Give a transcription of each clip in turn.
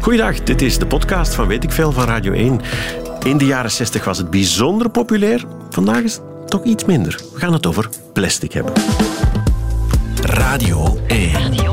Goeiedag, dit is de podcast van Weet ik Veel van Radio 1. In de jaren 60 was het bijzonder populair. Vandaag is het toch iets minder. We gaan het over plastic hebben. Radio 1.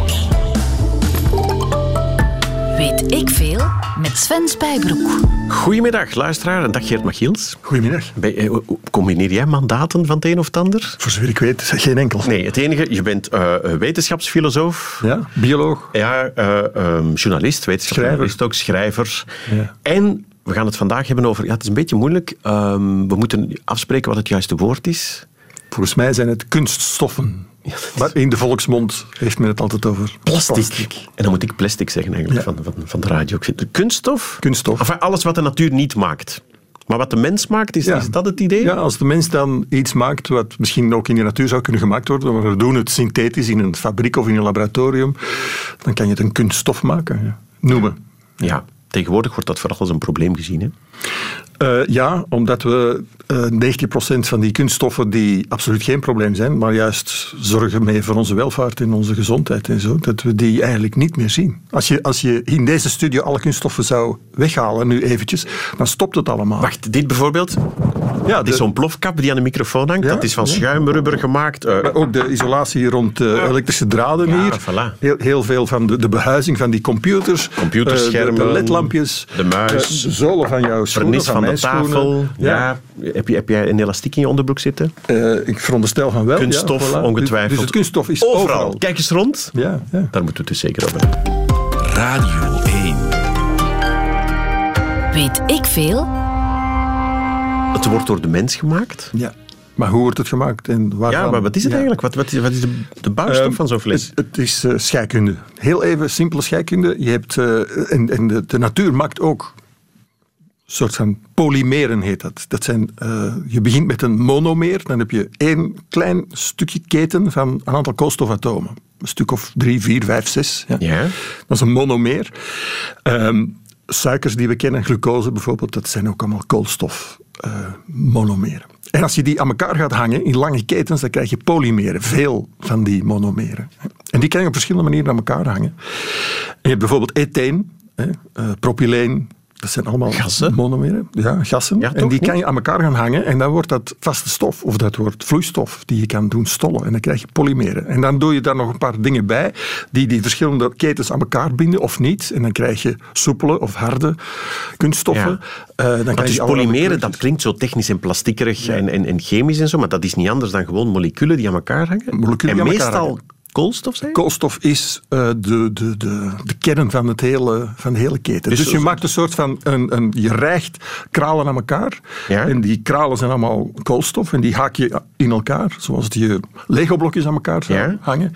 Ik veel met Sven Spijbroek. Goedemiddag, luisteraar. En dag Geert Machiels. Goedemiddag. Bij, eh, combineer jij mandaten van het een of het ander? Voor zover ik weet, geen enkel. Nee, het enige, je bent eh, wetenschapsfilosoof. Ja, bioloog. Ja, eh, ehm, journalist, wetenschapsjournalist ook, schrijver. Ja. En we gaan het vandaag hebben over... Ja, het is een beetje moeilijk. Ehm, we moeten afspreken wat het juiste woord is. Volgens mij zijn het kunststoffen. Maar in de volksmond heeft men het altijd over Plastic. En dan moet ik plastic zeggen eigenlijk Ja. van, van, van de radio. Kunststof? Kunststof. Enfin, alles wat de natuur niet maakt. Maar wat de mens maakt, is, Ja. is dat het idee? Ja, als de mens dan iets maakt wat misschien ook in de natuur zou kunnen gemaakt worden, maar we doen het synthetisch in een fabriek of in een laboratorium, dan kan je het een kunststof maken. Ja. Noemen. Ja, Tegenwoordig wordt dat vooral als een probleem gezien. Hè? Eh, ja, omdat we eh 90% van die kunststoffen die absoluut geen probleem zijn, maar juist zorgen mee voor onze welvaart en onze gezondheid en zo, dat we die eigenlijk niet meer zien. Als je, als je in deze studio alle kunststoffen zou weghalen, nu eventjes, dan stopt het allemaal. Wacht, dit bijvoorbeeld? ja, Het is zo'n plofkap die aan de microfoon hangt. Ja, dat is van ja. schuimrubber gemaakt. Eh, Maar ook de isolatie rond de elektrische draden Ja, hier. voilà. Heel, heel veel van de, de behuizing van die computers. Computerschermen, de, ledlampjes. de muis, de zolen van jouw schoenen, vernis van de mijn schoenen. tafel. Ja. Ja. Heb, je, heb jij een elastiek in je onderbroek zitten? Eh, ik veronderstel van wel. Kunststof, ja, voilà. ongetwijfeld. Dus, dus het kunststof is Overal. overal. Kijk eens rond. Ja, ja. Daar moeten we het dus zeker over hebben. Radio 1. Weet ik veel? Het wordt door de mens gemaakt. ja. Maar hoe wordt het gemaakt en waarvan? Ja, maar wat is het Ja. eigenlijk? Wat, wat, is, wat is de, de bouwstof Ehm, van zo'n fles? Het, het is eh, scheikunde. Heel even simpele scheikunde. Je hebt, eh, en en de, de natuur maakt ook soort van polymeren heet dat. dat zijn, eh, je begint met een monomeer, dan heb je één klein stukje keten van een aantal koolstofatomen. Een stuk of drie, vier, vijf, zes. Ja. Ja. Dat is een monomeer. Ehm, suikers die we kennen, glucose bijvoorbeeld, dat zijn ook allemaal koolstofmonomeren. en als je die aan elkaar gaat hangen in lange ketens, dan krijg je polymeren, veel van die monomeren. En die kan je op verschillende manieren aan elkaar hangen. En je hebt bijvoorbeeld etheen, hè, eh, propyleen, dat zijn allemaal Gassen? monomeren. Ja, gassen. Ja, en die niet? kan je aan elkaar gaan hangen en dan wordt dat vaste stof of dat wordt vloeistof die je kan doen stollen. En dan krijg je polymeren. En dan doe je daar nog een paar dingen bij die die verschillende ketens aan elkaar binden of niet. En dan krijg je soepele of harde kunststoffen. Ja. Eh, dan dus polymeren, dat klinkt zo technisch en plastiekerig en, en, en chemisch en zo, maar dat is niet anders dan gewoon moleculen die aan elkaar hangen. Moleculen en die aan elkaar meestal hangen. Koolstof zijn? Koolstof is eh, de, de, de, de kern van, het hele, van de hele keten. Dus Dus, je maakt een soort van, een, een, je rijgt kralen aan elkaar. Ja. En die kralen zijn allemaal koolstof en die haak je in elkaar, zoals je Lego-blokjes aan elkaar Ja. hangen.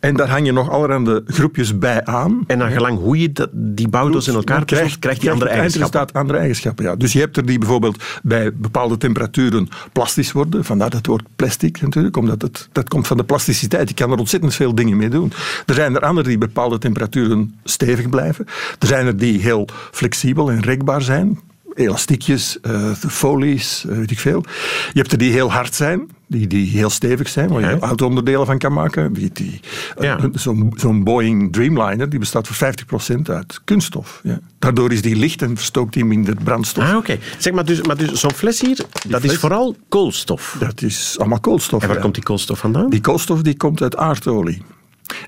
En daar hang je nog allerhande groepjes bij aan. En dan gelang hoe je dat, die bouwdoos in elkaar krijgt, krijgt die andere het eigenschappen. eindresultaat andere eigenschappen. Ja. Dus je hebt er die bijvoorbeeld bij bepaalde temperaturen plastisch worden. Vandaar het woord plastic natuurlijk, omdat het, dat komt van de plasticiteit. Je kan er ontzettend veel dingen mee doen. Er zijn er anderen die bepaalde temperaturen stevig blijven. Er zijn er die heel flexibel en rekbaar zijn. Elastiekjes, eh, folies, eh, weet ik veel. Je hebt er die heel hard zijn, die, die heel stevig zijn, waar je Ja. auto-onderdelen van kan maken. Die, die, Ja. een- Zo'n zo'n Boeing Dreamliner die bestaat voor 50% uit kunststof. Ja. Daardoor is die licht en verstookt die minder brandstof. Ah, oké. Zeg maar, dus, maar dus zo'n fles hier, dat is vooral koolstof. Dat is allemaal koolstof. En waar ja. komt die koolstof vandaan? Die koolstof die komt uit aardolie.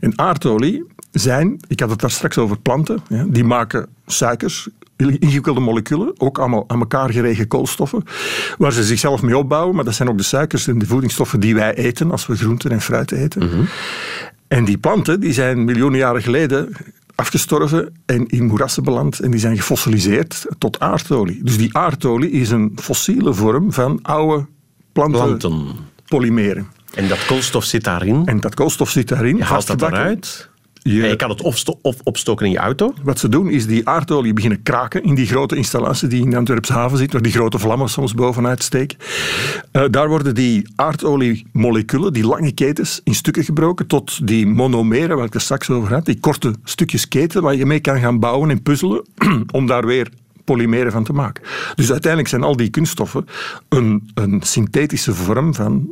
En aardolie zijn, ik had het daar straks over planten, ja, die maken suikers, ingewikkelde moleculen, ook allemaal aan elkaar geregen koolstoffen, waar ze zichzelf mee opbouwen, maar dat zijn ook de suikers en de voedingsstoffen die wij eten als we groenten en fruit eten. En die planten die zijn miljoenen jaren geleden afgestorven en in moerassen beland en die zijn gefossiliseerd tot aardolie. Dus die aardolie is een fossiele vorm van oude planten, Planten. polymeren. En dat koolstof zit daarin. En dat koolstof zit daarin. je haalt dat eruit. Je- En je kan het of opstoken in je auto. Wat ze doen is die aardolie beginnen kraken in die grote installatie die in de Antwerpse haven zit, waar die grote vlammen soms bovenuit steken. Eh, daar worden die aardoliemoleculen, die lange ketens, in stukken gebroken tot die monomeren, waar ik er straks over had, die korte stukjes keten waar je mee kan gaan bouwen en puzzelen om daar weer polymeren van te maken. Dus uiteindelijk zijn al die kunststoffen een, een synthetische vorm van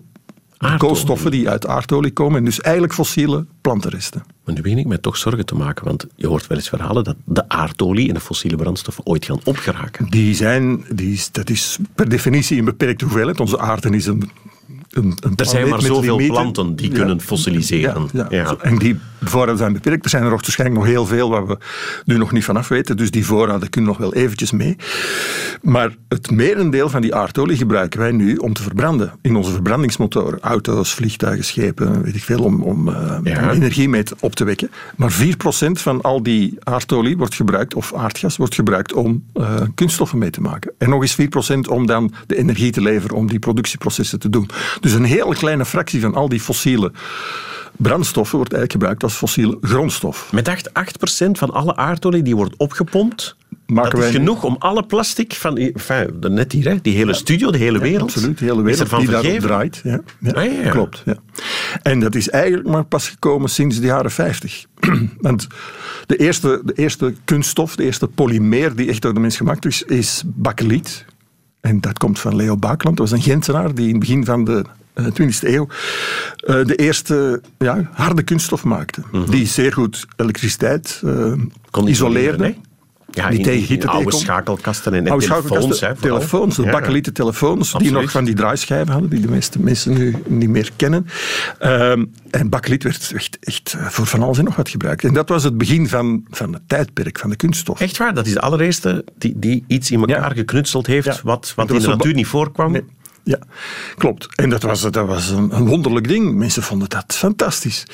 Aardolie. koolstoffen die uit aardolie komen en dus eigenlijk fossiele plantenresten. Maar nu begin ik mij toch zorgen te maken, want je hoort wel eens verhalen dat de aardolie en de fossiele brandstoffen ooit gaan opgeraken. Die zijn, die is, dat is per definitie een beperkte hoeveelheid. Onze aarde is een, een, een Er zijn maar zoveel planten die kunnen fossiliseren. Ja, En die voorraden zijn beperkt. Er zijn er nog waarschijnlijk nog heel veel waar we nu nog niet vanaf weten. Dus die voorraden kunnen nog wel eventjes mee. Maar het merendeel van die aardolie gebruiken wij nu om te verbranden. In onze verbrandingsmotoren. Auto's, vliegtuigen, schepen, weet ik veel. Om, om, eh, Ja. om energie mee op te wekken. Maar 4% van al die aardolie wordt gebruikt, of aardgas, wordt gebruikt om eh, kunststoffen mee te maken. En nog eens 4% om dan de energie te leveren om die productieprocessen te doen. Dus een hele kleine fractie van al die fossiele brandstoffen wordt eigenlijk gebruikt als fossiele grondstof. Met 8, 8% van alle aardolie die wordt opgepompt, Maken dat is wij genoeg om alle plastic van, enfin, de- net hier, hè, die hele studio, de hele wereld, Absoluut, de hele wereld die daarop vergeven. draait. Ja, ja, Ah, ja. Klopt. Ja. En dat is eigenlijk maar pas gekomen sinds de jaren 50. Want de eerste, de eerste kunststof, de eerste polymeer die echt door de mens gemaakt is, is bakkeliet. En dat komt van Leo Bakeland. Dat was een Gentenaar die in het begin van de 20e eeuw eh, de eerste ja, harde kunststof maakte. Die zeer goed elektriciteit eh, Mhm. Kon isoleerde. Ja, Die in, tegen hitte oude tegenkomt. schakelkasten en, Oude telefoons. Hè, telefoons, de Ja. bakkelieten telefoons, die nog van die draaischijven hadden, die de meeste mensen nu niet meer kennen. Ehm, en bakkeliet werd echt, echt eh, voor van alles en nog wat gebruikt. En dat was het begin van, van het tijdperk van de kunststof. Echt waar, dat is de allereerste die, die iets in elkaar Ja. geknutseld heeft wat, wat in de natuur niet voorkwam. Nee. Ja, klopt. En dat was, dat was een, wonderlijk ding. Mensen vonden dat fantastisch.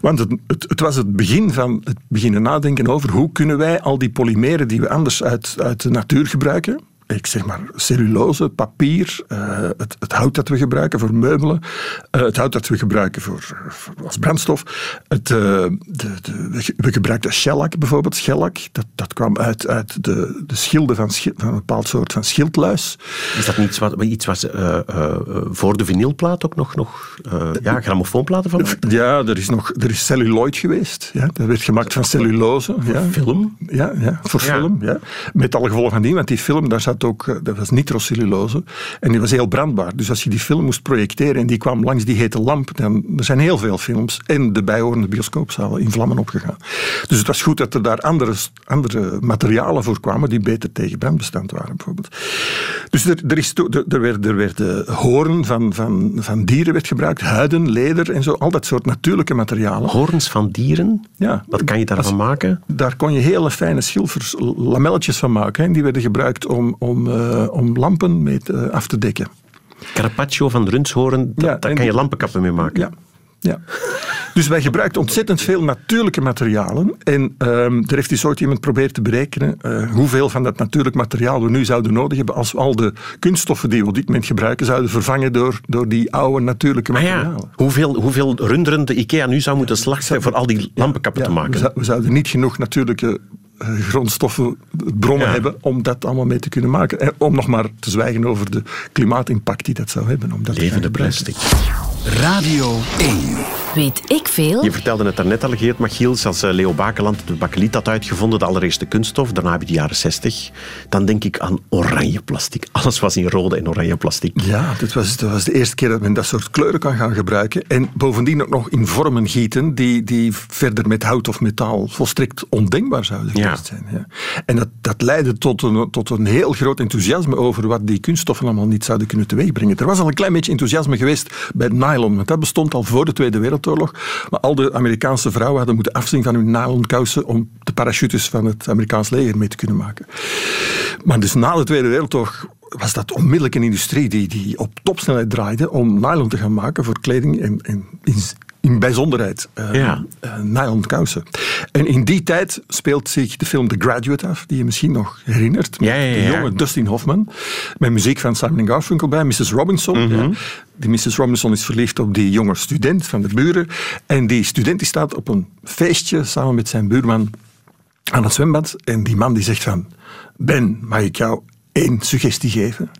Want het, het, het was het begin van het beginnen nadenken over hoe kunnen wij al die polymeren die we anders uit, uit de natuur gebruiken, ik zeg maar cellulose, papier, eh, het, het hout dat we gebruiken voor meubelen, eh, het hout dat we gebruiken voor, voor- als brandstof. Het, eh, de, de, we ge- we gebruikten shellak bijvoorbeeld. Shellak, dat, dat kwam uit, uit de, de schilden van, van een bepaald soort van schildluis. Is dat niet iets wat, iets eh, voor de vinylplaat ook nog, nog ja, grammofoonplaten van? Ja, er is nog er is celluloid geweest. Ja. Dat werd gemaakt van cellulose. Ja. film? Ja, ja voor Ja. film. Ja. Met alle gevolgen van die, want die film, daar zat ook, eh, dat was nitrocellulose. En die was heel brandbaar. Dus als je die film moest projecteren en die kwam langs die hete lamp, dan er zijn heel veel films en de bijhorende bioscoopzalen in vlammen opgegaan. Dus het was goed dat er daar andere, andere materialen voor kwamen die beter tegen brandbestand waren, bijvoorbeeld. Dus er, er, is er, er werden, er werden hoorn van, van, van dieren werd gebruikt, huiden, leder en zo, al dat soort natuurlijke materialen. Horens van dieren? Ja. Wat kan je daarvan maken? Daar kon je hele fijne schilfers, lamelletjes van maken. hè. Die werden gebruikt om, om, eh, om lampen mee te- af te dekken. Carpaccio van rundhoorn, dat- Ja, daar kan je lampenkappen mee maken. Ja. ja. Dus wij gebruikten ontzettend veel natuurlijke materialen. En ehm, er heeft eens ooit iemand proberen te berekenen eh, hoeveel van dat natuurlijk materiaal we nu zouden nodig hebben als we al de kunststoffen die we op dit moment gebruiken zouden vervangen door, door die oude natuurlijke materialen. Ah ja, hoeveel, hoeveel runderen de IKEA nu zou moeten slachten voor al die lampenkappen Ja, te maken? we zouden niet genoeg natuurlijke eh, grondstoffenbronnen Ja. hebben om dat allemaal mee te kunnen maken. En om nog maar te zwijgen over de klimaatimpact die dat zou hebben. Om dat Levende plastic. Radio 1. Weet ik veel? Je vertelde het daarnet al, Geert Machiels, als eh, Leo Bakeland de bakkeliet had uitgevonden, de allereerste kunststof, daarna heb je de jaren 60. Dan denk ik aan oranje plastic. Alles was in rode en oranje plastic. Ja, dit was, dat was de eerste keer dat men dat soort kleuren kan gaan gebruiken. En bovendien ook nog in vormen gieten die, die verder met hout of metaal volstrekt ondenkbaar zouden Ja. geweest zijn. Ja. En dat, dat leidde tot een, tot een heel groot enthousiasme over wat die kunststoffen allemaal niet zouden kunnen teweegbrengen. Er was al een klein beetje enthousiasme geweest bij nylon, want dat bestond al voor de Tweede Wereldoorlog. Maar al de Amerikaanse vrouwen hadden moeten afzien van hun nylon kousen om de parachutes van het Amerikaans leger mee te kunnen maken. Maar dus na de Tweede Wereldoorlog was dat onmiddellijk een industrie die, die op topsnelheid draaide om nylon te gaan maken voor kleding en, en in, bijzonderheid Ja. nylon kousen. En in die tijd speelt zich de film The Graduate af, die je misschien nog herinnert. Met Ja, ja, de jonge Dustin Hoffman. Met muziek van Simon Garfunkel bij, Mrs. Robinson. Mhm. ja. Die Mrs. Robinson is verliefd op die jonge student van de buren. En die student die staat op een feestje samen met zijn buurman aan het zwembad. En die man die zegt van... Ben, mag ik jou één suggestie geven?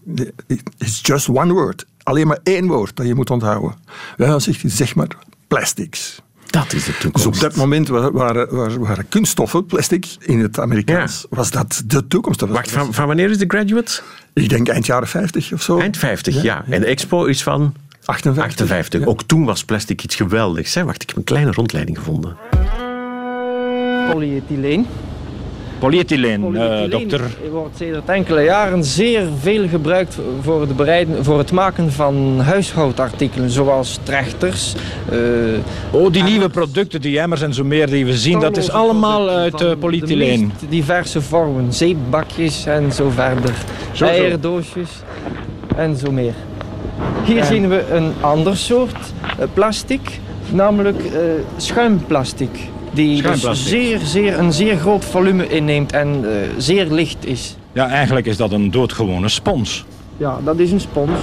It's just one word. Alleen maar één woord dat je moet onthouden. Ja, zegt hij, zeg maar plastics. Dat is de Dus toekomst. op dat moment wa- waren, waren, waren kunststoffen, plastic, in het Amerikaans, was dat de toekomst. Dat was- Wacht, van, van wanneer is de graduate? Ik denk eind jaren 50 of zo. Eind 50, ja. En de expo is van 58. 58. Ja. Ook toen was plastic iets geweldigs. Hè? Wacht, ik heb een kleine rondleiding gevonden. Polyethyleen. Polyethyleen, eh, Polyethyleen dokter. wordt sinds enkele jaren zeer veel gebruikt voor het, bereiden, voor het maken van huishoudartikelen, zoals trechters. eh, Oh, die nieuwe producten, die emmers en zo meer die we zien, dat is allemaal uit eh, De polyethyleen. diverse vormen, zeepbakjes en zo verder. zo. Eierdoosjes en zo meer. Hier zien we een ander soort plastic, namelijk schuimplastic. Die dus zeer, zeer, een zeer groot volume inneemt en eh, zeer licht is. Ja, eigenlijk is dat een doodgewone spons. Ja, dat is een spons.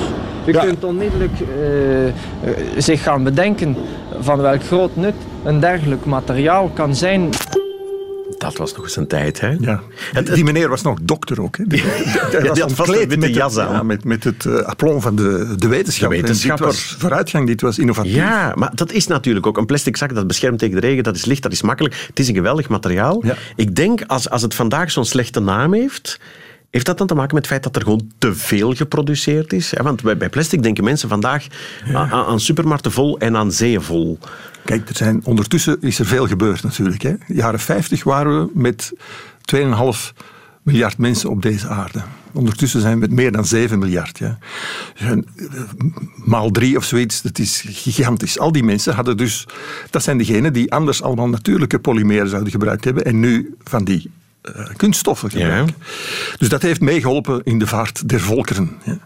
Je Ja. kunt onmiddellijk eh, eh, zich gaan bedenken van welk groot nut een dergelijk materiaal kan zijn. Dat was nog eens een tijd, hè? Ja. Die meneer was nog dokter ook. Hè. Die, die- die die was had vast met het- jas aan. Ja, met, met het uh, aplomb van de, de wetenschap. De En wetenschapper. Dit was vooruitgang, dit was innovatief. Ja, maar dat is natuurlijk ook een plastic zak dat beschermt tegen de regen. Dat is licht, dat is makkelijk. Het is een geweldig materiaal. Ja. Ik denk, als, als het vandaag zo'n slechte naam heeft... Heeft dat dan te maken met het feit dat er gewoon te veel geproduceerd is? Want bij, plastic denken mensen vandaag aan, aan supermarkten vol en aan zeeën vol. Kijk, er zijn, ondertussen is er veel gebeurd natuurlijk. Hè. Jaren 50 waren we met 2,5 miljard mensen op deze aarde. Ondertussen zijn we met meer dan 7 miljard. Ja. Zijn, eh, Maal drie of zoiets, dat is gigantisch. Al die mensen hadden dus... Dat zijn degenen die anders allemaal natuurlijke polymeren zouden gebruikt hebben en nu van die eh, kunststoffen gebruiken. Dus dat heeft meegeholpen in de vaart der volkeren. Ja.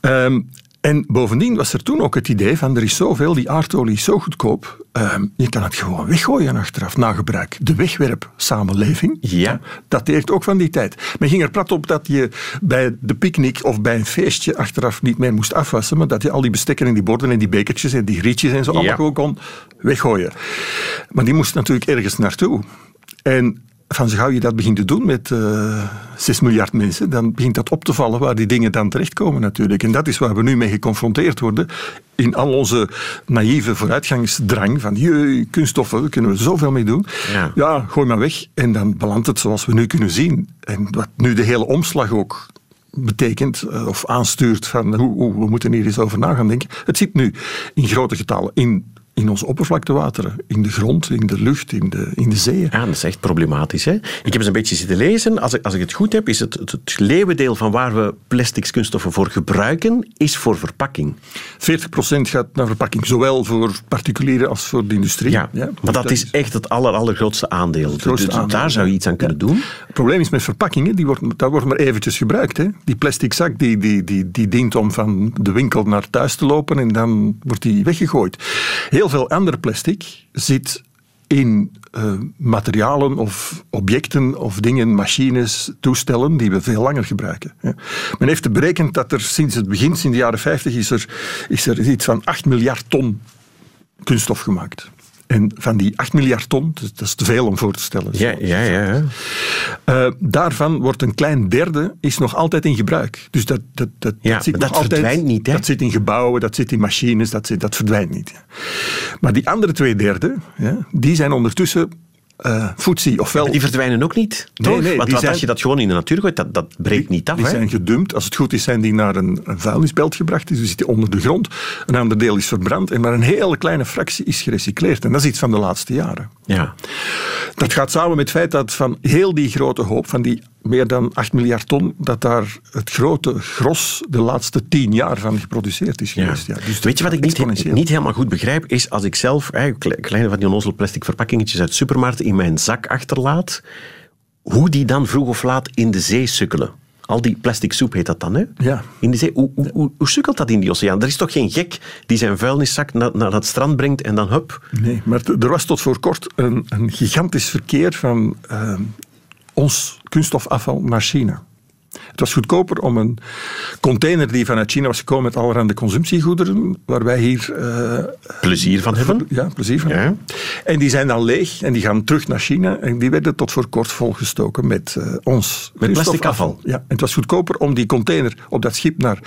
Ehm, en bovendien was er toen ook het idee van er is zoveel, die aardolie is zo goedkoop, ehm, je kan het gewoon weggooien achteraf na gebruik. De wegwerpsamenleving, Ja. dat deert ook van die tijd. Men ging er plat op dat je bij de picknick of bij een feestje achteraf niet meer moest afwassen, maar dat je al die bestekken en die borden en die bekertjes en die rietjes en zo Ja. allemaal gewoon kon weggooien. Maar die moest natuurlijk ergens naartoe. En van zo gauw je dat begint te doen met eh 6 miljard mensen, dan begint dat op te vallen waar die dingen dan terechtkomen natuurlijk. En dat is waar we nu mee geconfronteerd worden in al onze naïeve vooruitgangsdrang van jee, kunststoffen, daar kunnen we zoveel mee doen. Ja. gooi maar weg. En dan belandt het zoals we nu kunnen zien. En wat nu de hele omslag ook betekent eh, of aanstuurt van hoe, hoe, we moeten hier eens over na gaan denken. Het zit nu in grote getallen in, in onze oppervlaktewateren, in de grond, in de lucht, in de, in de zeeën. Ja, dat is echt problematisch. Hè? Ik heb eens een beetje zitten lezen. Als ik, als ik het goed heb, is het, het, leeuwendeel van waar we plastics kunststoffen voor gebruiken, is voor verpakking. 40% gaat naar verpakking, zowel voor particulieren als voor de industrie. Ja, maar dat, is echt het aller, allergrootste aandeel. grootste Dus aandeel, daar zou je ja. iets aan kunnen Ja. doen. Het probleem is met verpakkingen, die wordt, dat wordt maar eventjes gebruikt. Hè. Die plastic zak die, die, die, die dient om van de winkel naar thuis te lopen en dan wordt die weggegooid. Heel veel andere plastic zit in eh, materialen of objecten of dingen, machines, toestellen die we veel langer gebruiken. Men heeft berekend dat er sinds het begin, sinds de jaren 50, is er, is er iets van 8 miljard ton kunststof gemaakt. En van die 8 miljard ton, dus dat is te veel om voor te stellen. Ja, ja, ja. ja. Eh, daarvan wordt een klein derde is nog altijd in gebruik. Dus dat, dat, dat, Ja, zit dat altijd, verdwijnt niet, hè? Dat zit in gebouwen, dat zit in machines, dat, zit, dat verdwijnt niet. Maar die andere twee derde, ja, die zijn ondertussen eh footsie, ofwel... Die verdwijnen ook niet. Nee, toch? nee, Want die wat zijn- als je dat gewoon in de natuur gooit, dat, dat breekt niet af. Die hè? zijn gedumpt. Als het goed is, zijn die naar een, een vuilnisbelt gebracht. Dus die zitten onder de grond. Een ander deel is verbrand. En maar een hele kleine fractie is gerecycleerd. En dat is iets van de laatste jaren. Ja. Dat gaat samen met het feit dat van heel die grote hoop, van die meer dan 8 miljard ton, dat daar het grote gros de laatste 10 jaar van geproduceerd is geweest. Ja. Dus Weet je wat ik niet, niet helemaal goed begrijp? Is als ik zelf kleine van die onnozele plastic verpakkingetjes uit de supermarkt in mijn zak achterlaat, hoe die dan vroeg of laat in de zee sukkelen. Al die plastic soep heet dat dan, hè? Ja. In de zee. Hoe, hoe, hoe, hoe sukkelt dat in die oceaan? Er is toch geen gek die zijn vuilniszak naar, naar het strand brengt en dan hup. Nee, maar er was tot voor kort een, een gigantisch verkeer van eh, ons kunststofafval naar China. Het was goedkoper om een container die vanuit China was gekomen met allerhande consumptiegoederen, waar wij hier eh, Plezier van hebben. Ja, plezier van. Ja. hebben. En die zijn dan leeg en die gaan terug naar China en die werden tot voor kort volgestoken met eh, ons Met plastic afval. Ja, en het was goedkoper om die container op dat schip naar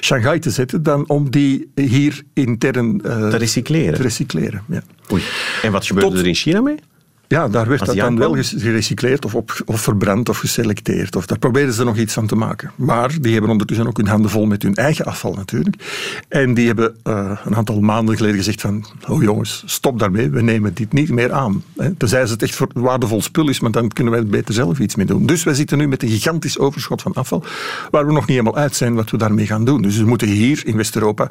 Shanghai te zetten dan om die hier intern eh, Te recycleren. te recycleren. Ja. Oei. En wat gebeurde Tot- er in China mee? Ja, daar werd dat dan wel gerecycleerd of, op, of verbrand of geselecteerd. Of daar probeerden ze nog iets van te maken. Maar die hebben ondertussen ook hun handen vol met hun eigen afval natuurlijk. En die hebben eh, een aantal maanden geleden gezegd van... Oh jongens, stop daarmee, we nemen dit niet meer aan. Tenzij het echt voor waardevol spul is, maar dan kunnen wij er beter zelf iets mee doen. Dus wij zitten nu met een gigantisch overschot van afval, waar we nog niet helemaal uit zijn wat we daarmee gaan doen. Dus er moeten hier in West-Europa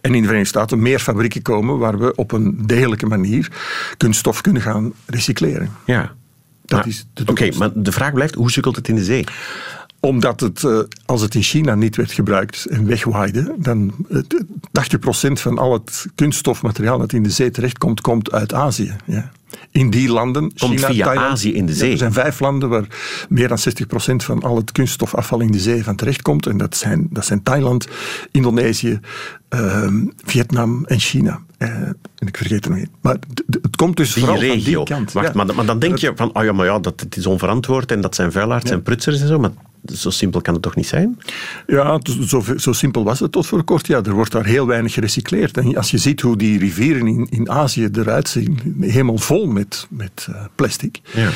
en in de Verenigde Staten meer fabrieken komen waar we op een degelijke manier kunststof kunnen gaan recycleren. Ja. Dat Maar- is de Oké, maar de vraag blijft, hoe sukkelt het in de zee? Omdat het, eh, als het in China niet werd gebruikt en wegwaaide, dan eh, 80% van al het kunststofmateriaal dat in de zee terechtkomt, komt uit Azië. Ja. In die landen, Komt China, via Thailand, Azië in de ja, zee. er zijn vijf landen waar meer dan 60% van al het kunststofafval in de zee van terechtkomt. En dat zijn, dat zijn Thailand, Indonesië, ehm, Vietnam en China. Eh, en ik vergeet er nog één. Maar het komt dus Die vooral regio. van die kant. Wacht, ja. maar, maar dan denk je van, oh ja, maar ja, dat het is onverantwoord en dat zijn vuilaards en prutsers en zo, maar zo simpel kan het toch niet zijn? Ja, zo, zo simpel was het tot voor kort. Ja, er wordt daar heel weinig gerecycleerd. En als je ziet hoe die rivieren in, in Azië eruit zien, helemaal vol met, met eh, plastic. Ja.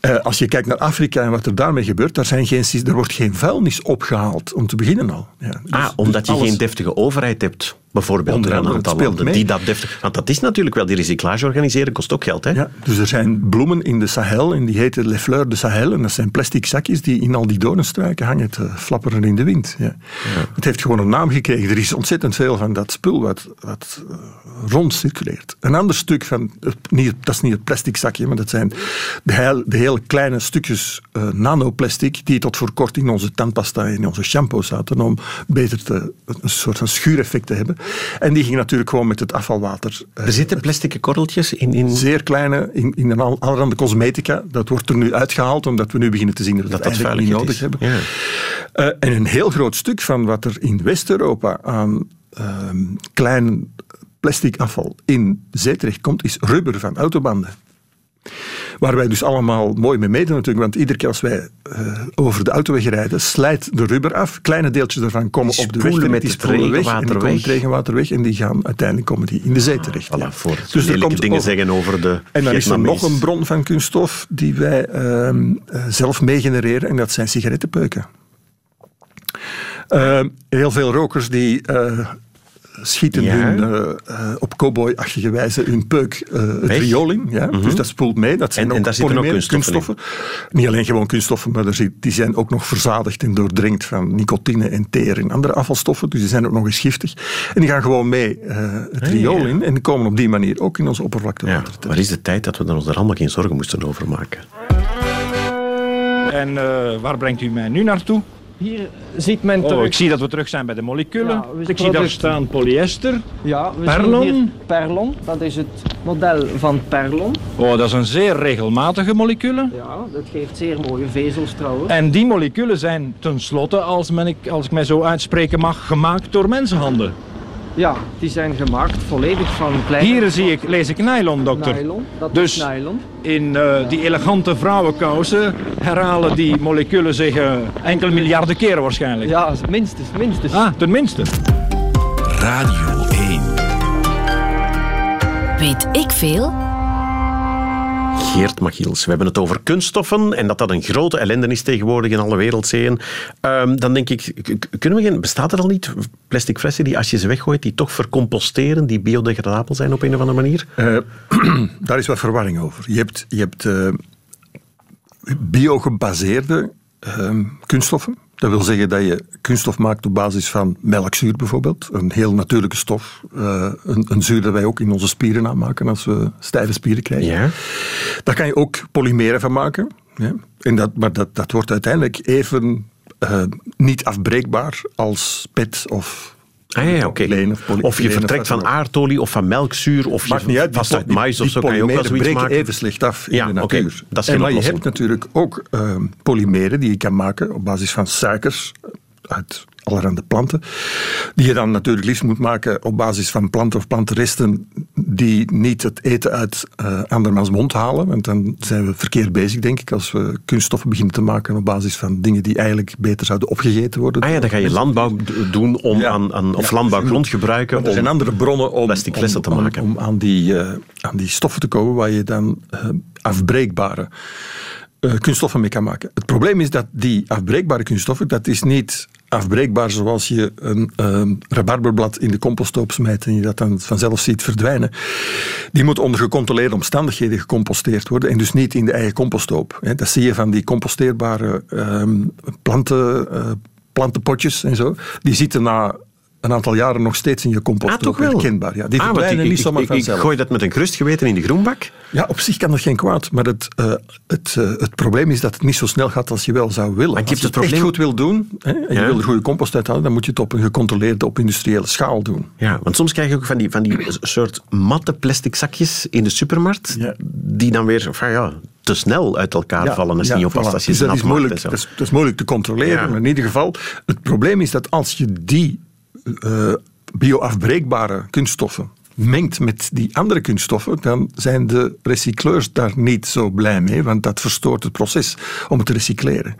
Eh, als je kijkt naar Afrika en wat er daarmee gebeurt, daar zijn geen, er wordt geen vuilnis opgehaald, om te beginnen al. Ja, dus- ah, dus omdat je alles- geen deftige overheid hebt, bijvoorbeeld in een aantal landen, die dat deftig... Want dat is natuurlijk wel, die recyclage organiseren kost ook geld, hè? Ja, dus er zijn bloemen in de Sahel en die heten Les Fleurs de Sahel. En dat zijn plastic zakjes die in al die doornstruiken hangen te flapperen in de wind. Ja. Het heeft gewoon een naam gekregen. Er is ontzettend veel van dat spul wat, wat eh, rond circuleert. Een ander stuk van, niet, dat is niet het plastic zakje, maar dat zijn de, heel, de hele kleine stukjes eh, nanoplastic die tot voor kort in onze tandpasta en in onze shampoo zaten om beter te, een soort van schuureffect te hebben. En die gingen natuurlijk gewoon met het afvalwater eh, Er zitten plastic korreltjes in... in... Zeer kleine, in, in een al- allerhande cosmetica. Dat wordt er nu uitgehaald, omdat we nu beginnen te zien dat we Dat dat, eigenlijk niet nodig hebben. Eh, en een heel groot stuk van wat er in West-Europa aan ehm, klein plastic afval in zee terechtkomt, is rubber van autobanden. Waar wij dus allemaal mooi mee meedoen natuurlijk, want iedere keer als wij eh, over de autoweg rijden, slijt de rubber af. Kleine deeltjes daarvan komen op de weg met die spoelen weg en die komen het regenwater weg en die gaan uiteindelijk komen die in de zee terecht. Voilà, ja. voor Dus er komt dingen over- zeggen over de en dan is er nog een bron van kunststof die wij ehm, eh, zelf meegenereren en dat zijn sigarettenpeuken. Ehm, heel veel rokers die eh, schieten Ja. hun, eh, eh, op cowboy-achtige wijze hun peuk eh, het riool in. Ja? Dus dat spoelt mee. Dat zijn En- en ook daar zitten ook kunststoffen Niet alleen gewoon kunststoffen, maar er zit- die zijn ook nog verzadigd en doordrenkt van nicotine en teer en andere afvalstoffen. Dus die zijn ook nog eens giftig. En die gaan gewoon mee eh, het riool in en die komen op die manier ook in ons Ja, oppervlaktewater terecht. waar is de tijd dat we er ons er allemaal geen zorgen moesten over maken? En eh, waar brengt u mij nu naartoe? Hier ziet men Oh, terug... ik zie dat we terug zijn bij de moleculen. Ja, ik zie daar product- staan polyester. Ja, we Perlon? zien hier Perlon. Dat is het model van Perlon. Oh, dat is een zeer regelmatige molecule. Ja, dat geeft zeer mooie vezels trouwens. En die moleculen zijn tenslotte, als, men ik, als ik mij zo uitspreken mag, gemaakt door mensenhanden. Ja, die zijn gemaakt volledig van kleine... Hier zie ik, lees ik nylon, dokter. Nylon, dat Dus- is nylon. In eh, die elegante vrouwenkousen herhalen die moleculen zich eh, enkele miljarden keren waarschijnlijk. Ja, minstens, minstens. Ah, tenminste. Radio 1. Weet ik veel? Geert Machiels. We hebben het over kunststoffen en dat dat een grote ellende is tegenwoordig in alle wereldzeeën. Ehm, dan denk ik, kunnen we geen, bestaat er al niet plastic flessen die als je ze weggooit, die toch vercomposteren, die biodegradabel zijn op een of andere manier? Eh, daar is wat verwarring over. Je hebt, je hebt eh, biogebaseerde ehm, kunststoffen. Dat wil zeggen dat je kunststof maakt op basis van melkzuur bijvoorbeeld. Een heel natuurlijke stof. Eh, een, een zuur dat wij ook in onze spieren aanmaken als we stijve spieren krijgen. Ja. Daar kan je ook polymeren van maken. Ja. En dat, maar dat, dat wordt uiteindelijk even eh, niet afbreekbaar als pet of Ah, ja, oké. of je vertrekt van aardolie of van melkzuur of Maakt je niet uit, vast uit mais of zo kan je ook wel zoiets maken. even slecht af in Ja, de oké. natuur. Dat is en maar je hebt natuurlijk ook ehm, polymeren die je kan maken op basis van suikers, uit allerhande planten. Die je dan natuurlijk liefst moet maken op basis van planten of plantenresten die niet het eten uit uh, andermans mond halen. Want dan zijn we verkeerd bezig, denk ik, als we kunststoffen beginnen te maken op basis van dingen die eigenlijk beter zouden opgegeten worden. Ah ja, dan ga je landbouw d- doen om aan, aan, of Ja. landbouwgrond gebruiken er zijn om... andere bronnen om, te om- om- maken. Om, aan, die, eh, aan die stoffen te komen waar je dan eh, afbreekbare eh, kunststoffen mee kan maken. Het probleem is dat die afbreekbare kunststoffen, dat is niet afbreekbaar zoals je een eh, rabarberblad in de composthoop smijt en je dat dan vanzelf ziet verdwijnen. Die moet onder gecontroleerde omstandigheden gecomposteerd worden en dus niet in de eigen composthoop. Dat zie je van die composteerbare ehm, planten, eh, plantenpotjes en zo. Die zitten na een aantal jaren nog steeds in je composthoop. Ah, toch wel? Herkenbaar, ja. Die Ah, verdwijnen ik, niet zomaar ik, ik vanzelf. gooi dat met een gerust geweten in de groenbak. Ja, op zich kan dat geen kwaad, maar het, eh, het, eh, het probleem is dat het niet zo snel gaat als je wel zou willen. Maar als je het echt goed wil doen hè, en Ja. je wil er goede compost uit halen, dan moet je het op een gecontroleerde, op industriële schaal doen. Ja, want soms krijg je ook van die, van die soort matte plastic zakjes in de supermarkt, Ja. die dan weer van, ja, te snel uit elkaar vallen als niet oppast voilà. Dus dat, is moeilijk, dat, is, dat is moeilijk te controleren, Ja. in ieder geval, het probleem is dat als je die eh, bioafbreekbare kunststoffen mengt met die andere kunststoffen, dan zijn de recycleurs daar niet zo blij mee, want dat verstoort het proces om het te recycleren.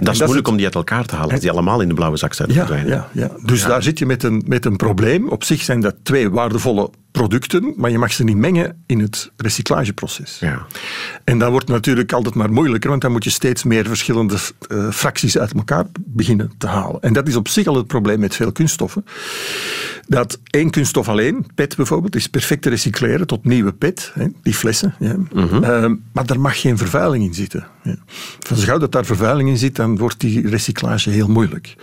Dat is moeilijk om die uit elkaar te halen, als die allemaal in de blauwe zak zouden Ja, verdwijnen. ja, ja. dus daar zit je met een, met een probleem. Op zich zijn dat twee waardevolle producten, maar je mag ze niet mengen in het recyclageproces. Ja. En dan wordt natuurlijk altijd maar moeilijker, want dan moet je steeds meer verschillende eh, fracties uit elkaar beginnen te halen. En dat is op zich al het probleem met veel kunststoffen. Dat één kunststof alleen, PET bijvoorbeeld, is perfect te recycleren tot nieuwe PET, hè, die flessen. Ja. Ehm, maar daar mag geen vervuiling in zitten. Ja. Van zo gauw dat daar vervuiling in zit, dan wordt die recyclage heel moeilijk.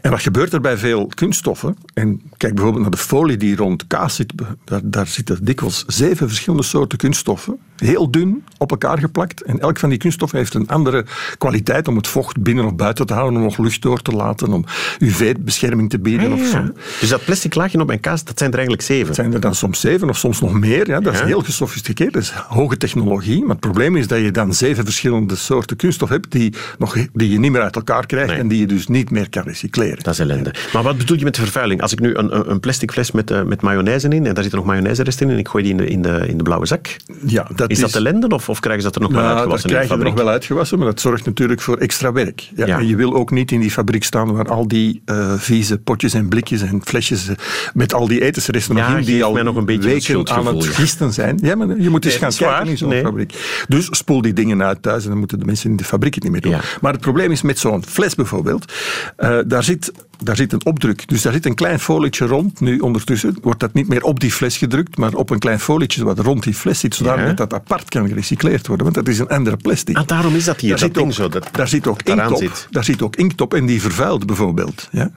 En wat gebeurt er bij veel kunststoffen? En kijk bijvoorbeeld naar de folie die rond kaas zit. Daar, daar zitten dikwijls zeven verschillende soorten kunststoffen. Heel dun op elkaar geplakt. En elk van die kunststoffen heeft een andere kwaliteit om het vocht binnen of buiten te houden, om nog lucht door te laten, om UV-bescherming te bieden. Of zo. Dus dat plastic laagje op mijn kaas, dat zijn er eigenlijk zeven. Het zijn er dan soms zeven of soms nog meer. Ja, dat is heel gesofisticeerd, dat is hoge technologie. Maar het probleem is dat je dan zeven verschillende soorten kunststof hebt die, nog, die je niet meer uit elkaar krijgt Nee. en die je dus niet meer kan recycleren. Dat is ellende. Maar wat bedoel je met vervuiling? Als ik nu een, een- plastic fles met, eh, met mayonaise in, en daar zitten nog mayonaise-resten in, en ik gooi die in de, in de, in de blauwe zak, Ja, dat is, dat ellende of, of krijgen ze dat er nog wel Nou, dat uitgewassen in de krijg je er nog wel uitgewassen, maar dat zorgt natuurlijk voor extra werk. Ja, Ja. En je wil ook niet in die fabriek staan waar al die eh, vieze potjes en blikjes en flesjes eh, met al die etensresten Ja, nog in, die al mij nog een beetje het weken aan het gisten zijn. Ja, maar je moet eens Nee, gaan dat is kijken in zo'n Nee. fabriek. Dus spoel die dingen uit thuis en dan moeten de mensen in de fabriek het niet meer doen. Ja. Maar het probleem is met zo'n fles bijvoorbeeld, eh, daar, zit, daar zit een opdruk. Dus daar zit een klein folietje rond. Nu ondertussen wordt dat niet meer op die fles gedrukt, maar op een klein folietje wat rond die fles zit, zodat Ja. dat apart kan gerecycleerd worden. Want dat is een andere plastic. Ah, daarom is dat hier, Daar dat zit, ding ook, zo. Dat, daar zit ook inkt op. zit. Daar zit ook inkt op en die vervuilt bijvoorbeeld. Ja?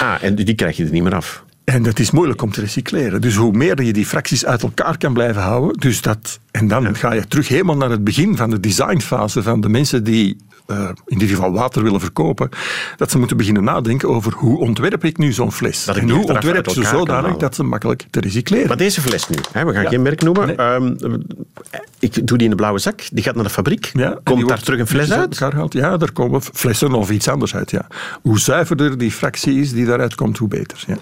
Ah, en die krijg je er niet meer af. En dat is moeilijk om te recycleren. Dus hoe meer je die fracties uit elkaar kan blijven houden, dus dat, en dan ga je terug helemaal naar het begin van de designfase van de mensen die eh, in dit geval water willen verkopen, dat ze moeten beginnen nadenken over hoe ontwerp ik nu zo'n fles. Dat ik en hoe ontwerp ze zodanig halen. dat ze makkelijk te recycleren. Maar deze fles nu, hè, we gaan Ja. geen merk noemen. Nee. Ehm, ik doe die in de blauwe zak, die gaat naar de fabriek. Ja, Komt daar terug een fles uit? Ja, daar komen flessen of iets anders uit. Ja. Hoe zuiverder die fractie is die daaruit komt, hoe beter. Ja.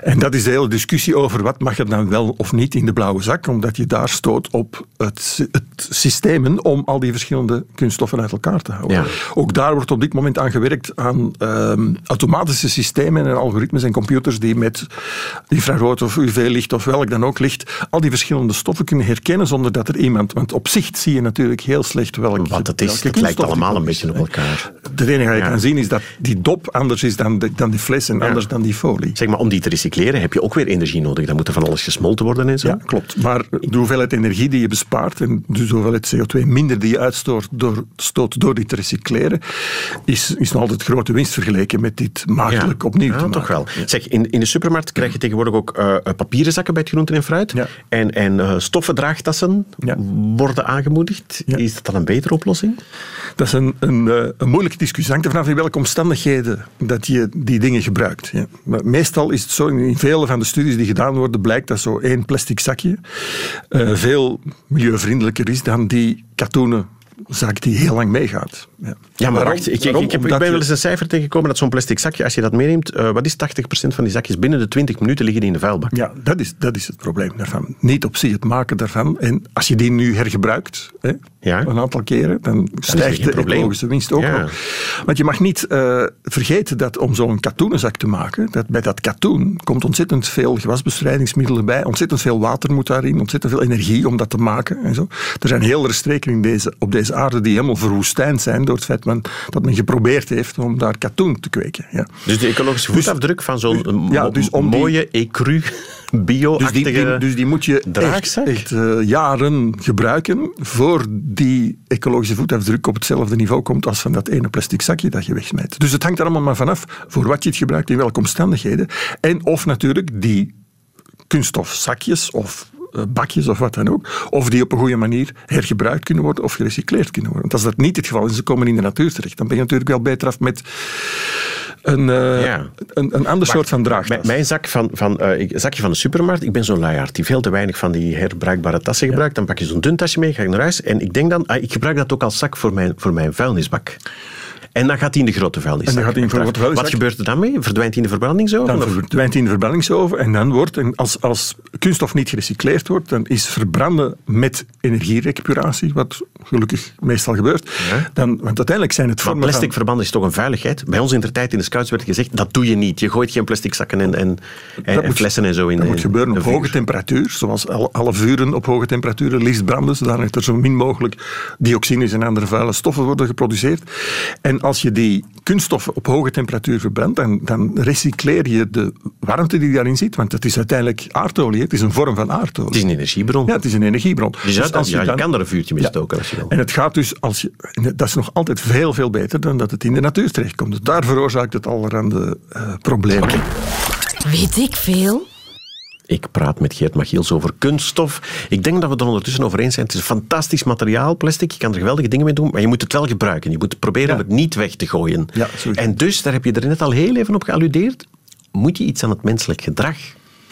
En dat is de hele discussie over wat mag er dan wel of niet in de blauwe zak, omdat je daar stoot op het, het systemen om al die verschillende kunststoffen uit elkaar te houden. Ja. Ook daar wordt op dit moment aan gewerkt aan ehm, automatische systemen en algoritmes en computers die met infrarood of UV-licht of welk dan ook licht al die verschillende stoffen kunnen herkennen zonder dat er iemand... Want op zicht zie je natuurlijk heel slecht welk, Wat het is, welke het lijkt allemaal die een beetje op elkaar. Het enige wat je Ja. kan zien is dat die dop anders is dan de, dan die fles en anders dan die folie. Zeg maar, om die te recycleren heb je ook weer energie nodig. Dan moet er van alles gesmolten worden en zo. Ja, klopt. Maar de hoeveelheid energie die je bespaart en dus de hoeveelheid CO2 minder die je uitstoot door, stoot door dit te recycleren, is, is nog altijd grote winst vergeleken met dit makkelijk opnieuw Ja, te maken. toch wel. Zeg, in, in de supermarkt krijg je tegenwoordig ook eh, papieren zakken bij het groenten en fruit. Ja. En, en eh, stoffen draagtassen Ja. worden aangemoedigd. Is dat dan een betere oplossing? Dat is een, een, een moeilijke discussie. Het hangt er vanaf in welke omstandigheden dat je die dingen gebruikt. Ja. Maar meestal is het zo, in vele van de studies die gedaan worden, blijkt dat zo één plastic zakje veel milieuvriendelijker is dan die katoenen zaak die heel lang meegaat. Ja, Ja, maar Waarom? wacht, ik, ik, ik, heb, ik ben wel eens een cijfer tegengekomen dat zo'n plastic zakje, als je dat meeneemt, eh, wat is 80% van die zakjes binnen de 20 minuten liggen die in de vuilbak? Ja, dat is, dat is het probleem daarvan. Niet op zich het maken daarvan. En als je die nu hergebruikt, hè, Ja. een aantal keren, dan stijgt de probleem. ecologische winst ook Ja. Want je mag niet eh, vergeten dat om zo'n katoenen zak te maken, dat bij dat katoen komt ontzettend veel gewasbestrijdingsmiddelen bij, ontzettend veel water moet daarin, ontzettend veel energie om dat te maken. En zo. Er zijn heel streken in deze, op deze aarde die helemaal verwoestijnd zijn door het feit men, dat men geprobeerd heeft om daar katoen te kweken. Ja. Dus de ecologische Dus- voetafdruk van zo'n dus- ja, mo- dus om die- mooie, ecru, bio-achtige... Dus die, die- dus die moet je echt, echt eh, jaren gebruiken voor die ecologische voetafdruk op hetzelfde niveau komt als van dat ene plastic zakje dat je wegsmijt. Dus het hangt er allemaal maar vanaf voor wat je het gebruikt, in welke omstandigheden. En of natuurlijk die kunststofzakjes of bakjes of wat dan ook, of die op een goede manier hergebruikt kunnen worden of gerecycleerd kunnen worden. Want als dat niet het geval is, ze komen in de natuur terecht, dan ben je natuurlijk wel beter af met een, eh, Ja. een, een ander soort van draagtas. Mijn, zak van, van, eh, zakje van de supermarkt, ik ben zo'n luiaard die veel te weinig van die herbruikbare tassen gebruikt. Dan pak je zo'n dun tasje mee, ga ik naar huis en ik denk dan, ah, ik gebruik dat ook als zak voor mijn, voor mijn vuilnisbak. En dan gaat hij in de grote vuilniszak. En dan gaat hij in de grote vuilniszak. Wat gebeurt er dan mee? Verdwijnt hij in de verbrandingsoven? Dan verdwijnt hij in de verbrandingsoven en dan wordt, en als, als kunststof niet gerecycleerd wordt, dan is verbranden met energierecuperatie, wat gelukkig meestal gebeurt, Ja. dan, want uiteindelijk zijn het Maar vormen plastic van... verbanden is toch een veiligheid? Bij ons in de tijd in de scouts werd gezegd, dat doe je niet. Je gooit geen plastic zakken en, en, en, moet- flessen en zo in Dat moet gebeuren op vuur. hoge temperatuur, zoals alle, vuren op hoge temperaturen liefst branden, zodat er zo min mogelijk dioxines en andere vuile stoffen worden geproduceerd. En als je die kunststoffen op hoge temperatuur verbrandt, dan, dan recycleer je de warmte die daarin zit, want het is uiteindelijk aardolie, het is een vorm van aardolie. Het is een energiebron. Ja, het is een energiebron. Dus als ja, je kan er een vuurtje mee stoken En het gaat dus, als je, dat is nog altijd veel, veel beter dan dat het in de natuur terechtkomt. Dus daar veroorzaakt het allerhande eh problemen. Weet ik veel? Ik praat met Geert Machiels over kunststof. Ik denk dat we er ondertussen over eens zijn. Het is een fantastisch materiaal, plastic. Je kan er geweldige dingen mee doen, maar je moet het wel gebruiken. Je moet proberen Ja. om het niet weg te gooien. Ja, en dus, daar heb je er net al heel even op gealludeerd, moet je iets aan het menselijk gedrag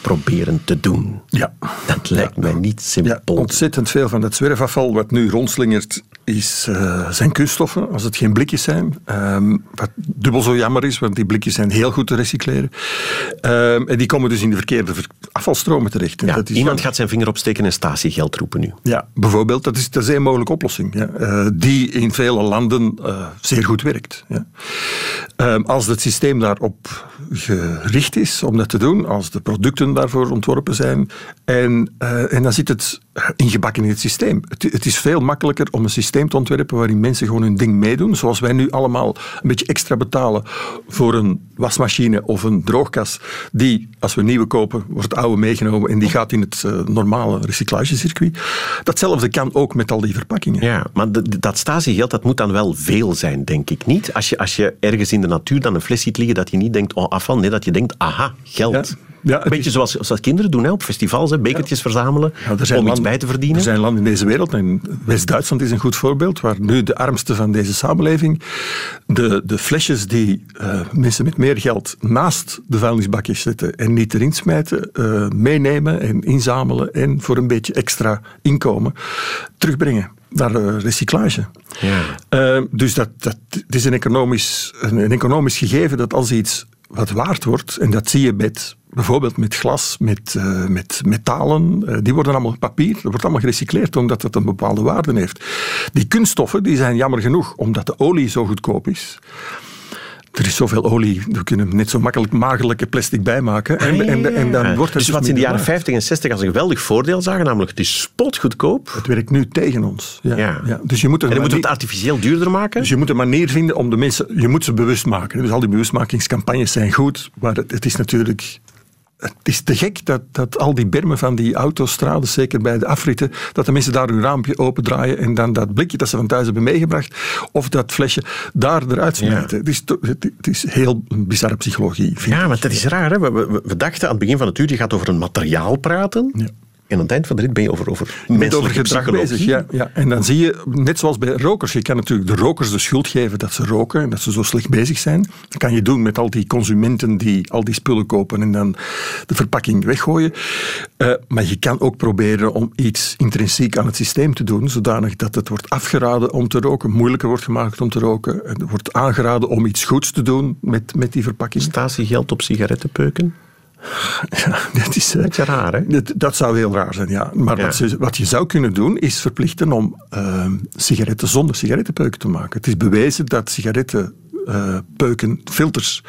proberen te doen. Ja. Dat lijkt mij niet simpel. Ja, ontzettend veel van dat zwerfafval wat nu rondslingert is, eh, zijn kunststoffen, als het geen blikjes zijn. Ehm, wat dubbel zo jammer is, want die blikjes zijn heel goed te recycleren. Ehm, en die komen dus in de verkeerde ver- afvalstromen terecht. Ja, dat is iemand gaat zijn vinger opsteken en statiegeld roepen nu. Ja, bijvoorbeeld, dat is, dat is een mogelijke oplossing. Ja, eh, die in vele landen eh, zeer goed werkt. Ja. Ehm, als het systeem daarop gericht is om dat te doen, als de producten daarvoor ontworpen zijn, en, eh, en dan zit het ingebakken in het systeem. Het, het is veel makkelijker om een systeem te ontwerpen waarin mensen gewoon hun ding meedoen, zoals wij nu allemaal een beetje extra betalen voor een wasmachine of een droogkas, die, als we nieuwe kopen, wordt de oude meegenomen en die gaat in het eh, normale recyclagecircuit. Datzelfde kan ook met al die verpakkingen. Ja, maar dat statiegeld dat moet dan wel veel zijn, denk ik niet. Als je, als je ergens in de natuur dan een fles ziet liggen, dat je niet denkt, oh afval, nee, dat je denkt, aha, geld. Ja. Ja, een beetje is- zoals, zoals kinderen doen hè, op festivals, hè, bekertjes verzamelen Ja, er om iets bij te verdienen. Er zijn landen in deze wereld, en West-Duitsland is een goed voorbeeld, waar nu de armsten van deze samenleving de, de flesjes die eh, mensen met meer geld naast de vuilnisbakjes zetten en niet erin smijten, eh, meenemen en inzamelen en voor een beetje extra inkomen terugbrengen naar eh, recyclage. Ja. Dus dat, dat, het is een economisch, een, een economisch gegeven dat als iets wat waard wordt, en dat zie je met, bijvoorbeeld met glas, met, eh, met metalen, eh, die worden allemaal papier, dat wordt allemaal gerecycleerd omdat het een bepaalde waarde heeft. Die kunststoffen die zijn jammer genoeg, omdat de olie zo goedkoop is. Er is zoveel olie, we kunnen hem net zo makkelijk maagdelijke plastic bijmaken. En, Ah, ja, en, en dan ja. wordt het dus wat ze in de jaren waard. 50 en 60 als een geweldig voordeel zagen, namelijk het is spotgoedkoop. Het werkt nu tegen ons. Ja, Ja. ja. Dus je moet En dan moeten we het artificieel duurder maken. Dus je moet een manier vinden om de mensen... Je moet ze bewust maken. Dus al die bewustmakingscampagnes zijn goed, maar het, het is natuurlijk... Het is te gek dat, dat al die bermen van die autostraden, zeker bij de afritten, dat de mensen daar hun raampje opendraaien en dan dat blikje dat ze van thuis hebben meegebracht, of dat flesje, daar eruit smijten. Het, is het, is heel een bizarre psychologie, Ja, maar dat is raar. Hè? We, we, we dachten aan het begin van het uur, je gaat over een materiaal praten. Ja. En aan het eind van de rit ben je over, over Met menselijke over gedrag bezig, ja, ja. En dan zie je, net zoals bij rokers, je kan natuurlijk de rokers de schuld geven dat ze roken en dat ze zo slecht bezig zijn. Dat kan je doen met al die consumenten die al die spullen kopen en dan de verpakking weggooien. Eh, maar je kan ook proberen om iets intrinsiek aan het systeem te doen, zodanig dat het wordt afgeraden om te roken, moeilijker wordt gemaakt om te roken. En er wordt aangeraden om iets goeds te doen met, met die verpakking. Statiegeld op sigarettenpeuken. Ja, dat is... eh, raar, hè? Dat, dat zou heel raar zijn, ja. Maar Ja. Wat, ze- wat je zou kunnen doen, is verplichten om ehm, sigaretten zonder sigarettenpeuken te maken. Het is bewezen dat sigarettenpeuken, filters,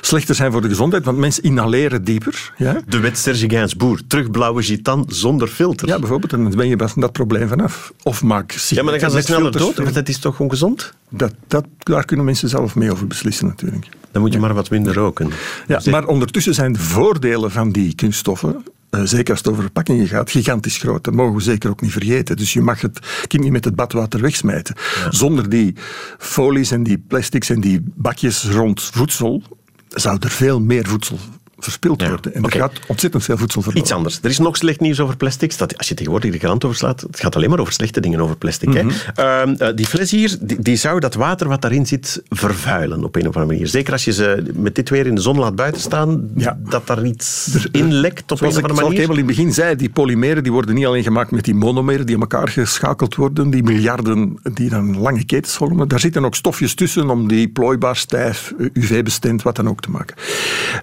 slechter zijn voor de gezondheid, want mensen inhaleren dieper. Ja, De wet Serge Gainsbourg. Terug blauwe gitan zonder filter. ja bijvoorbeeld, en dan ben je van dat probleem vanaf. Of maak Ja, maar dan gaan ze sneller dood, want dat is toch ongezond? Dat, dat, daar kunnen mensen zelf mee over beslissen, natuurlijk. Dan moet je maar wat minder roken. Ja, Dus- maar ondertussen zijn de voordelen van die kunststoffen, eh, zeker als het over verpakkingen gaat, gigantisch groot. Dat mogen we zeker ook niet vergeten. Dus je mag het kind niet met het badwater wegsmijten. Zonder die folies en die plastics en die bakjes rond voedsel zou er veel meer voedsel verspild Ja, worden. En oké. er gaat ontzettend veel voedsel verloren. Iets anders. Er is nog slecht nieuws over plastic. Dat, als je tegenwoordig de krant overslaat, het gaat alleen maar over slechte dingen over plastic. Mhm. Ehm, eh, die fles hier, die, die zou dat water wat daarin zit vervuilen op een of andere manier. Zeker als je ze met dit weer in de zon laat buiten staan, Ja. dat daar iets in lekt op Zoals een ik, of zoals andere ik manier. helemaal in het begin zei, die polymeren die worden niet alleen gemaakt met die monomeren die aan elkaar geschakeld worden, die miljarden die dan lange ketens vormen. Daar zitten ook stofjes tussen om die plooibaar, stijf, UV-bestemd, wat dan ook te maken.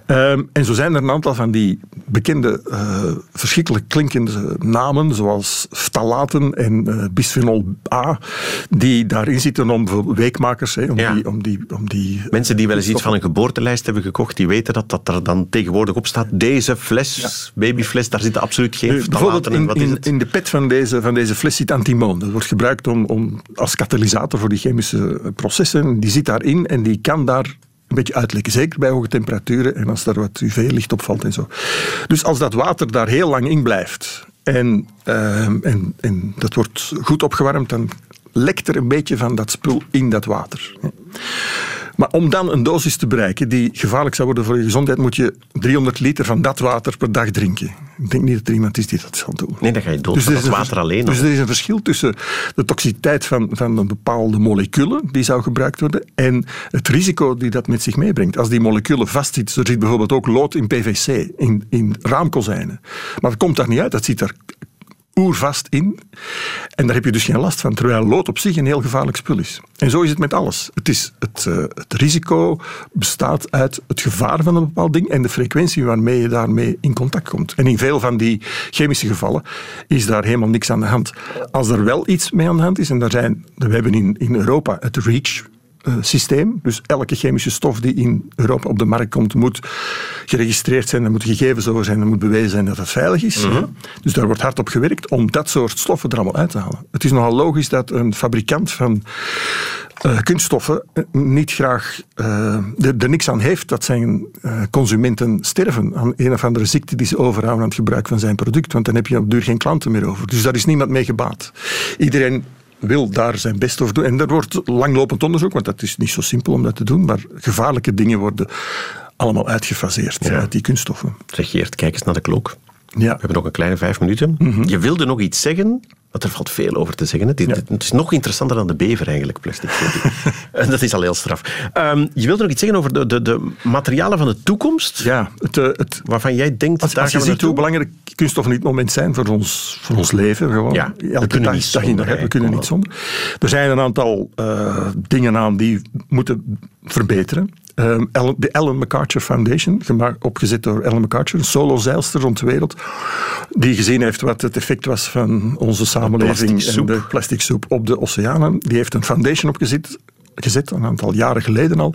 Ehm, en zo zijn er een aantal van die bekende, eh, verschrikkelijk klinkende namen, zoals ftalaten en eh, bisphenol A, die daarin zitten om weekmakers, hè, om, Ja. die, om, die, om die... Mensen die wel eens iets van een geboortelijst hebben gekocht, die weten dat dat er dan tegenwoordig op staat. Deze fles, babyfles, daar zitten absoluut geen Nu, bijvoorbeeld in. in, Wat is in, het? in de pet van deze, van deze fles zit antimoon. Dat wordt gebruikt om, om, als katalysator voor die chemische processen. Die zit daarin en die kan daar een beetje uitlekken. Zeker bij hoge temperaturen en als daar wat UV-licht op valt en zo. Dus als dat water daar heel lang in blijft en, ehm, en, en dat wordt goed opgewarmd, dan lekt er een beetje van dat spul in dat water. Maar om dan een dosis te bereiken die gevaarlijk zou worden voor je gezondheid, moet je 300 liter van dat water per dag drinken. Ik denk niet dat er iemand is die dat zal doen. Nee, dan ga je dood Dus van dat is een water alleen Dus er is een verschil tussen de toxiciteit van, van een bepaalde moleculen die zou gebruikt worden en het risico die dat met zich meebrengt. Als die moleculen vastzitten, er zit bijvoorbeeld ook lood in PVC, in, in raamkozijnen. Maar dat komt daar niet uit, dat zit er oervast in. En daar heb je dus geen last van, terwijl lood op zich een heel gevaarlijk spul is. En zo is het met alles. Het, is het, eh, het risico bestaat uit het gevaar van een bepaald ding en de frequentie waarmee je daarmee in contact komt. En in veel van die chemische gevallen is daar helemaal niks aan de hand. Als er wel iets mee aan de hand is, en daar zijn, we hebben in, in Europa het REACH, systeem. Dus elke chemische stof die in Europa op de markt komt, moet geregistreerd zijn, er moeten gegevens over zijn, er moet bewezen zijn dat het veilig is. hè. Dus daar wordt hard op gewerkt om dat soort stoffen er allemaal uit te halen. Het is nogal logisch dat een fabrikant van eh, kunststoffen eh, niet graag eh, er, er niks aan heeft dat zijn eh, consumenten sterven aan een of andere ziekte die ze overhouden aan het gebruik van zijn product. Want dan heb je op duur geen klanten meer over. Dus daar is niemand mee gebaat. Iedereen wil daar zijn best over doen. En er wordt langlopend onderzoek, want dat is niet zo simpel om dat te doen, maar gevaarlijke dingen worden allemaal uitgefaseerd Ja. uit die kunststoffen. Zeg Geert, kijk eens naar de klok. Ja. We hebben nog een kleine vijf minuten. Mhm. Je wilde nog iets zeggen, want er valt veel over te zeggen. Het is nog interessanter dan de bever eigenlijk, plastic. En dat is al heel straf. Ehm, je wilde nog iets zeggen over de, de, de materialen van de toekomst, Ja, het, eh, het, waarvan jij denkt, Als, daar als je ziet hoe belangrijk kunststoffen in dit moment zijn voor ons, voor ons leven, gewoon. Ja, we kunnen dag, niet zonder, dag we kunnen niet zonder. Er zijn een aantal eh, dingen aan die moeten verbeteren. Ehm, Ellen- de Ellen MacArthur Foundation, opgezet door Ellen MacArthur, een solo-zeilster rond de wereld, die gezien heeft wat het effect was van onze samenleving en de plastic soep op de oceanen. Die heeft een foundation opgezet gezet, een aantal jaren geleden al.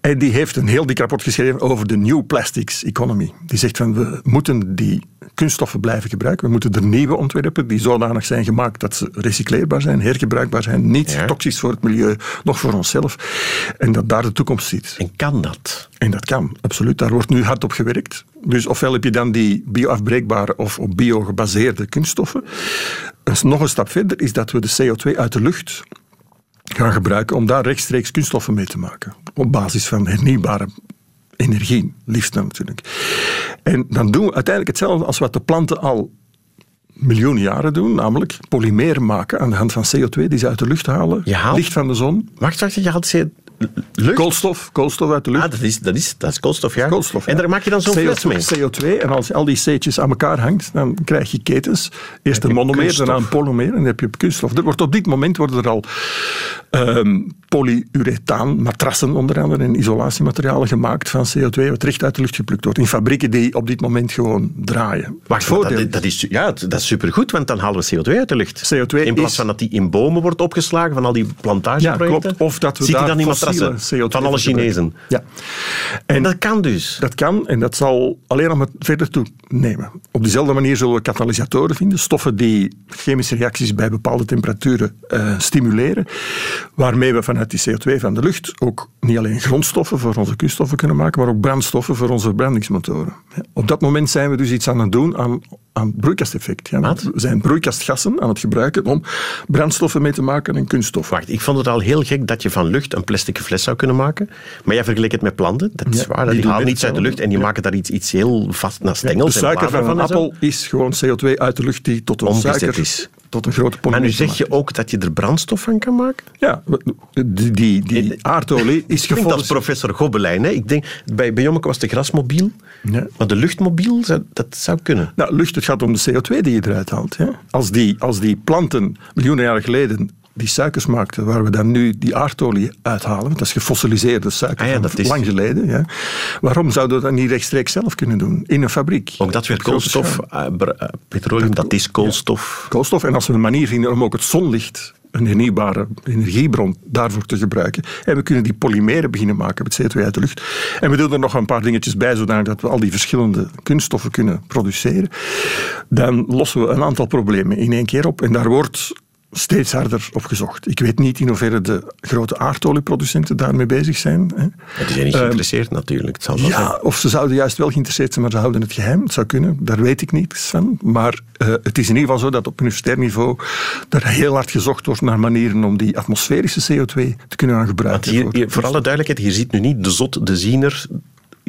En die heeft een heel dik rapport geschreven over de New Plastics Economy. Die zegt van we moeten die kunststoffen blijven gebruiken. We moeten er nieuwe ontwerpen die zodanig zijn gemaakt dat ze recycleerbaar zijn, hergebruikbaar zijn, niet Ja. toxisch voor het milieu, nog voor onszelf. En dat daar de toekomst zit. En kan dat? En dat kan, absoluut. Daar wordt nu hard op gewerkt. Dus ofwel heb je dan die bioafbreekbare of op bio gebaseerde kunststoffen. Dus nog een stap verder is dat we de CO2 uit de lucht gaan gebruiken om daar rechtstreeks kunststoffen mee te maken. Op basis van hernieuwbare energie, liefst natuurlijk. En dan doen we uiteindelijk hetzelfde als wat de planten al miljoenen jaren doen, namelijk polymeer maken aan de hand van CO2 die ze uit de lucht halen, haalt- licht van de zon, Wacht, wacht, je had ze lucht. koolstof, koolstof uit de lucht. Ah, dat is, dat, is, dat is koolstof, ja. Koolstof, en daar maak je dan zo'n CO2, fles mee. CO2, en als je al die C'tjes aan elkaar hangt, dan krijg je ketens. Eerst een monomeer, daarna een polymeer en dan heb je kunststof. Er wordt op dit moment worden er al ehm polyurethaan, matrassen onder andere en isolatiematerialen gemaakt van CO2 wat recht uit de lucht geplukt wordt. In fabrieken die op dit moment gewoon draaien. Wacht, voordeel- dat, dat, is, ja, dat is supergoed, want dan halen we CO2 uit de lucht. CO2 in plaats is- van dat die in bomen wordt opgeslagen van al die plantageprojecten. Ja, klopt. Of dat we Zit daar dan in fossiele matrassen CO2 van alle. Chinezen. Ja. En dat kan dus. Dat kan en dat zal alleen nog maar verder toenemen. Op diezelfde manier zullen we katalysatoren vinden, stoffen die chemische reacties bij bepaalde temperaturen eh, stimuleren, waarmee we vanuit die CO2 van de lucht ook niet alleen grondstoffen voor onze kunststoffen kunnen maken, maar ook brandstoffen voor onze verbrandingsmotoren. Op dat moment zijn we dus iets aan het doen aan, aan broeikaseffect. Ja. We zijn broeikasgassen aan het gebruiken om brandstoffen mee te maken en kunststoffen. Wacht, ik vond het al heel gek dat je van lucht een plastic fles zou kunnen maken. Maar jij vergelijkt het met planten. Dat is Ja, waar. die Die, halen net niets uit de lucht en die Ja. maken daar iets, iets heel vast naar De stengels en suiker van een appel is gewoon CO2 uit de lucht die tot een Omgezet suiker, is. Tot een grote Maar polymeer nu zeg je ook dat je er brandstof van kan maken? Ja, die, die, die aardolie is als gevolgd. professor Gobelijn. Hè? Ik denk, bij, bij Jommeke was de grasmobiel. Ja. Maar de luchtmobiel, dat zou kunnen. Nou, lucht, het gaat om de CO2 die je eruit haalt. Als, die, als die planten miljoenen jaren geleden die suikers maakten, waar we dan nu die aardolie uithalen, want dat is gefossiliseerde suiker Ah ja, van dat is- lang geleden. Ja. Waarom zouden we dat niet rechtstreeks zelf kunnen doen? In een fabriek. Ook dat weer koolstof, eh, eh, petroleum, dat is koolstof. koolstof. En als we een manier vinden om ook het zonlicht, een hernieuwbare energiebron, daarvoor te gebruiken. En we kunnen die polymeren beginnen maken met CO2 uit de lucht. En we doen er nog een paar dingetjes bij, zodat dat we al die verschillende kunststoffen kunnen produceren. Dan lossen we een aantal problemen in één keer op. En daar wordt steeds harder op gezocht. Ik weet niet in hoeverre de grote aardolieproducenten daarmee bezig zijn. Hè. Die zijn niet geïnteresseerd natuurlijk. Het zal wel zijn. Ja, of ze zouden juist wel geïnteresseerd zijn, maar ze houden het geheim. Het zou kunnen, daar weet ik niets van. Maar eh, het is in ieder geval zo dat op universitair niveau er heel hard gezocht wordt naar manieren om die atmosferische CO2 te kunnen gaan gebruiken. hier, voor- hier, voor alle duidelijkheid, hier zit nu niet de zot, de ziener,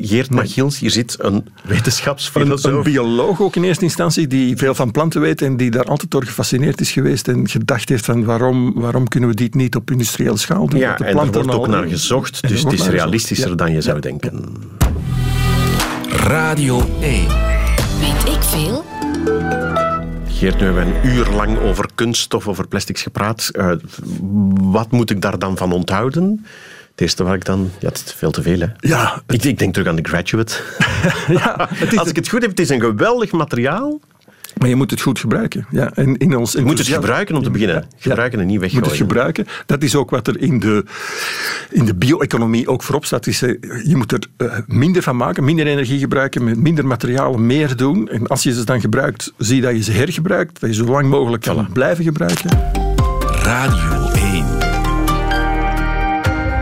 Geert Machils. Hier zit een wetenschapsfilosoof. een bioloog ook in eerste instantie, die veel van planten weet en die daar altijd door gefascineerd is geweest en gedacht heeft van waarom, waarom kunnen we dit niet op industriële schaal doen? ja, de en er wordt ook naar gezocht, dus het is realistischer Ja. dan je zou Ja. denken. Radio 1. Weet ik veel? Geert, nu hebben we een uur lang over kunststof, over plastics gepraat. Eh, wat moet ik daar dan van onthouden? Het eerste waar ik dan... Ja, het is veel te veel, hè? Ja, Ik, ik denk terug aan The Graduate. ja, het is Als ik het goed heb, het is een geweldig materiaal. Maar je moet het goed gebruiken. Ja, en in ons Je moet het gebruiken om te beginnen. Gebruiken en niet Je moet weggooien. het gebruiken. Dat is ook wat er in de, in de bio-economie ook voorop staat. Is, eh, je moet er eh, minder van maken, minder energie gebruiken, met minder materialen meer doen. En als je ze dan gebruikt, zie dat je ze hergebruikt, dat je zo lang mogelijk kan blijven gebruiken. Radio 1.